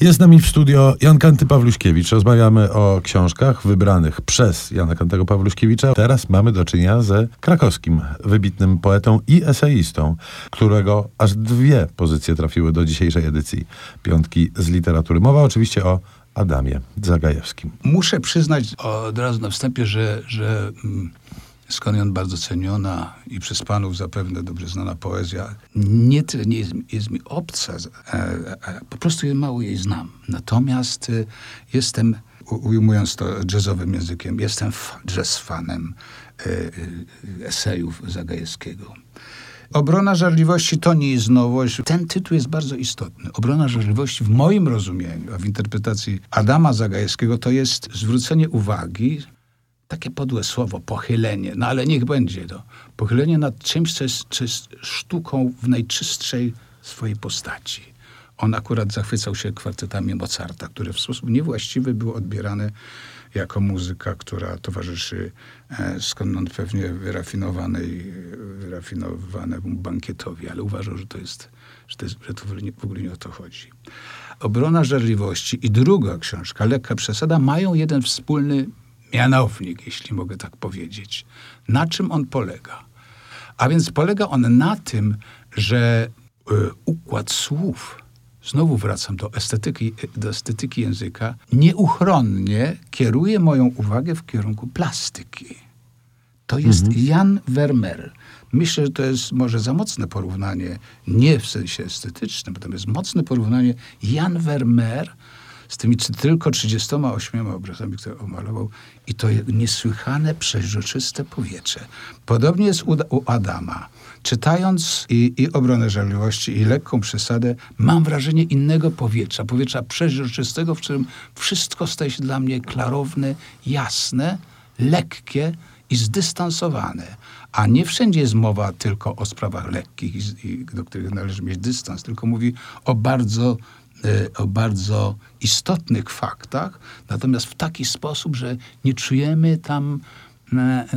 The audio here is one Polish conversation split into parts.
Jest z nami w studio Jan Kanty Pawluśkiewicz. Rozmawiamy o książkach wybranych przez Jana Kantego Pawluśkiewicza. Teraz mamy do czynienia ze krakowskim wybitnym poetą i eseistą, którego aż dwie pozycje trafiły do dzisiejszej edycji Piątki z literatury. Mowa oczywiście o Adamie Zagajewskim. Muszę przyznać od razu na wstępie, że, że skądinąd bardzo ceniona i przez panów zapewne dobrze znana poezja, nie, tyle nie jest, jest mi obca, e, e, po prostu mało jej znam. Natomiast e, jestem, ujmując to jazzowym językiem, jestem jazz fanem esejów Zagajewskiego. Obrona żarliwości to nie jest nowość. Ten tytuł jest bardzo istotny. Obrona żarliwości w moim rozumieniu, a w interpretacji Adama Zagajewskiego, to jest zwrócenie uwagi, takie podłe słowo, pochylenie, no ale niech będzie to. Pochylenie nad czymś, co jest, co jest sztuką w najczystszej swojej postaci. On akurat zachwycał się kwartetami Mozarta, które w sposób niewłaściwy były odbierane jako muzyka, która towarzyszy e, skądinąd pewnie wyrafinowanej, wyrafinowanemu bankietowi, ale uważał, że to jest, że to, jest, że to w, ogóle nie, w ogóle nie o to chodzi. Obrona żarliwości i druga książka, Lekka przesada, mają jeden wspólny mianownik, jeśli mogę tak powiedzieć. Na czym on polega? A więc polega on na tym, że y, układ słów, znowu wracam do estetyki, do estetyki języka, nieuchronnie kieruje moją uwagę w kierunku plastyki. To jest Jan Vermeer. Myślę, że to jest może za mocne porównanie, nie w sensie estetycznym, jest mocne porównanie Jan Vermeer z tymi tylko 38 obrazami, które omalował i to niesłychane, przeźroczyste powietrze. Podobnie jest u, u Adama. Czytając i, i obronę żarliwości, i lekką przesadę, mam wrażenie innego powietrza, powietrza przeźroczystego, w którym wszystko staje się dla mnie klarowne, jasne, lekkie i zdystansowane. A nie wszędzie jest mowa tylko o sprawach lekkich, do których należy mieć dystans, tylko mówi o bardzo, o bardzo istotnych faktach, natomiast w taki sposób, że nie czujemy tam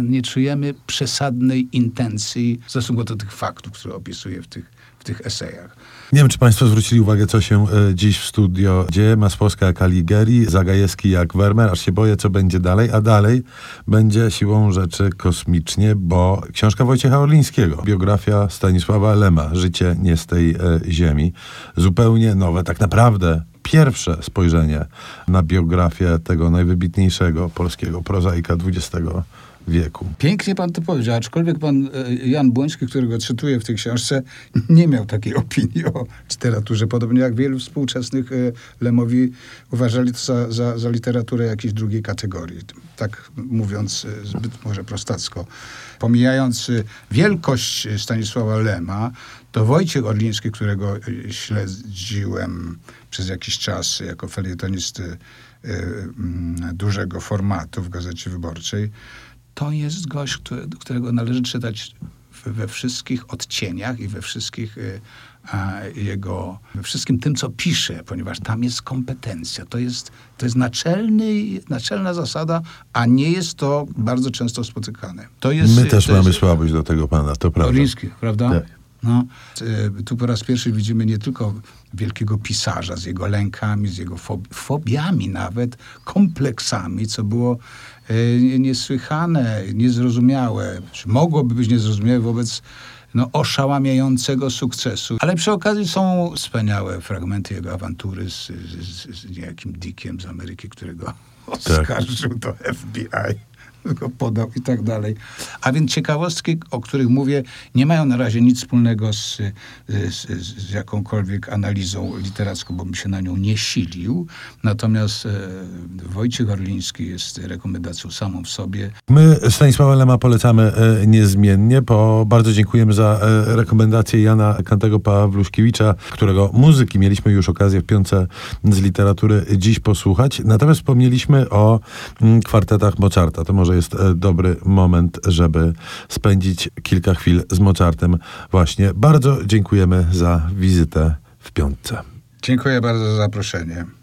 nie czujemy przesadnej intencji w stosunku do tych faktów, które opisuje w tych, w tych esejach. Nie wiem, czy Państwo zwrócili uwagę, co się e, dziś w studio dzieje. Masłowska jak Alighieri, Zagajewski jak Wermer, aż się boję, co będzie dalej. A dalej będzie siłą rzeczy kosmicznie, bo książka Wojciecha Orlińskiego, biografia Stanisława Lema, Życie nie z tej e, ziemi. Zupełnie nowe, tak naprawdę pierwsze spojrzenie na biografię tego najwybitniejszego polskiego prozaika XX wieku. Pięknie pan to powiedział, aczkolwiek pan e, Jan Błoński, którego cytuję w tej książce, nie miał takiej opinii o literaturze. Podobnie jak wielu współczesnych e, Lemowi uważali to za, za, za literaturę jakiejś drugiej kategorii. Tak mówiąc e, zbyt może prostacko. Pomijając wielkość Stanisława Lema, to Wojciech Orliński, którego e, śledziłem przez jakiś czas jako felietonisty e, mm, dużego formatu w Gazecie Wyborczej, to jest gość, który, którego należy czytać we wszystkich odcieniach i we wszystkich a, jego, we wszystkim tym, co pisze, ponieważ tam jest kompetencja. To jest, to jest naczelny, naczelna zasada, a nie jest to bardzo często spotykane. Jest, My też mamy jest, słabość do tego pana, to prawda. Orliński, prawda? Tak. No, y, tu po raz pierwszy widzimy nie tylko wielkiego pisarza z jego lękami, z jego fob- fobiami nawet, kompleksami, co było y, niesłychane, niezrozumiałe, czy mogłoby być niezrozumiałe wobec no, oszałamiającego sukcesu. Ale przy okazji są wspaniałe fragmenty jego awantury z, z, z niejakim Dickiem z Ameryki, którego oskarżył do FBI go podał i tak dalej. A więc ciekawostki, o których mówię, nie mają na razie nic wspólnego z, z, z jakąkolwiek analizą literacką, bo bym się na nią nie silił. Natomiast e, Wojciech Orliński jest rekomendacją samą w sobie. My Stanisława Lema polecamy e, niezmiennie, bo bardzo dziękujemy za e, rekomendację Jana Kantego Pawluśkiewicza, którego muzyki mieliśmy już okazję w piące z literatury dziś posłuchać. Natomiast wspomnieliśmy o mm, kwartetach Mozarta. To może jest e, dobry moment, żeby spędzić kilka chwil z Mozartem właśnie. Bardzo dziękujemy za wizytę w piątce. Dziękuję bardzo za zaproszenie.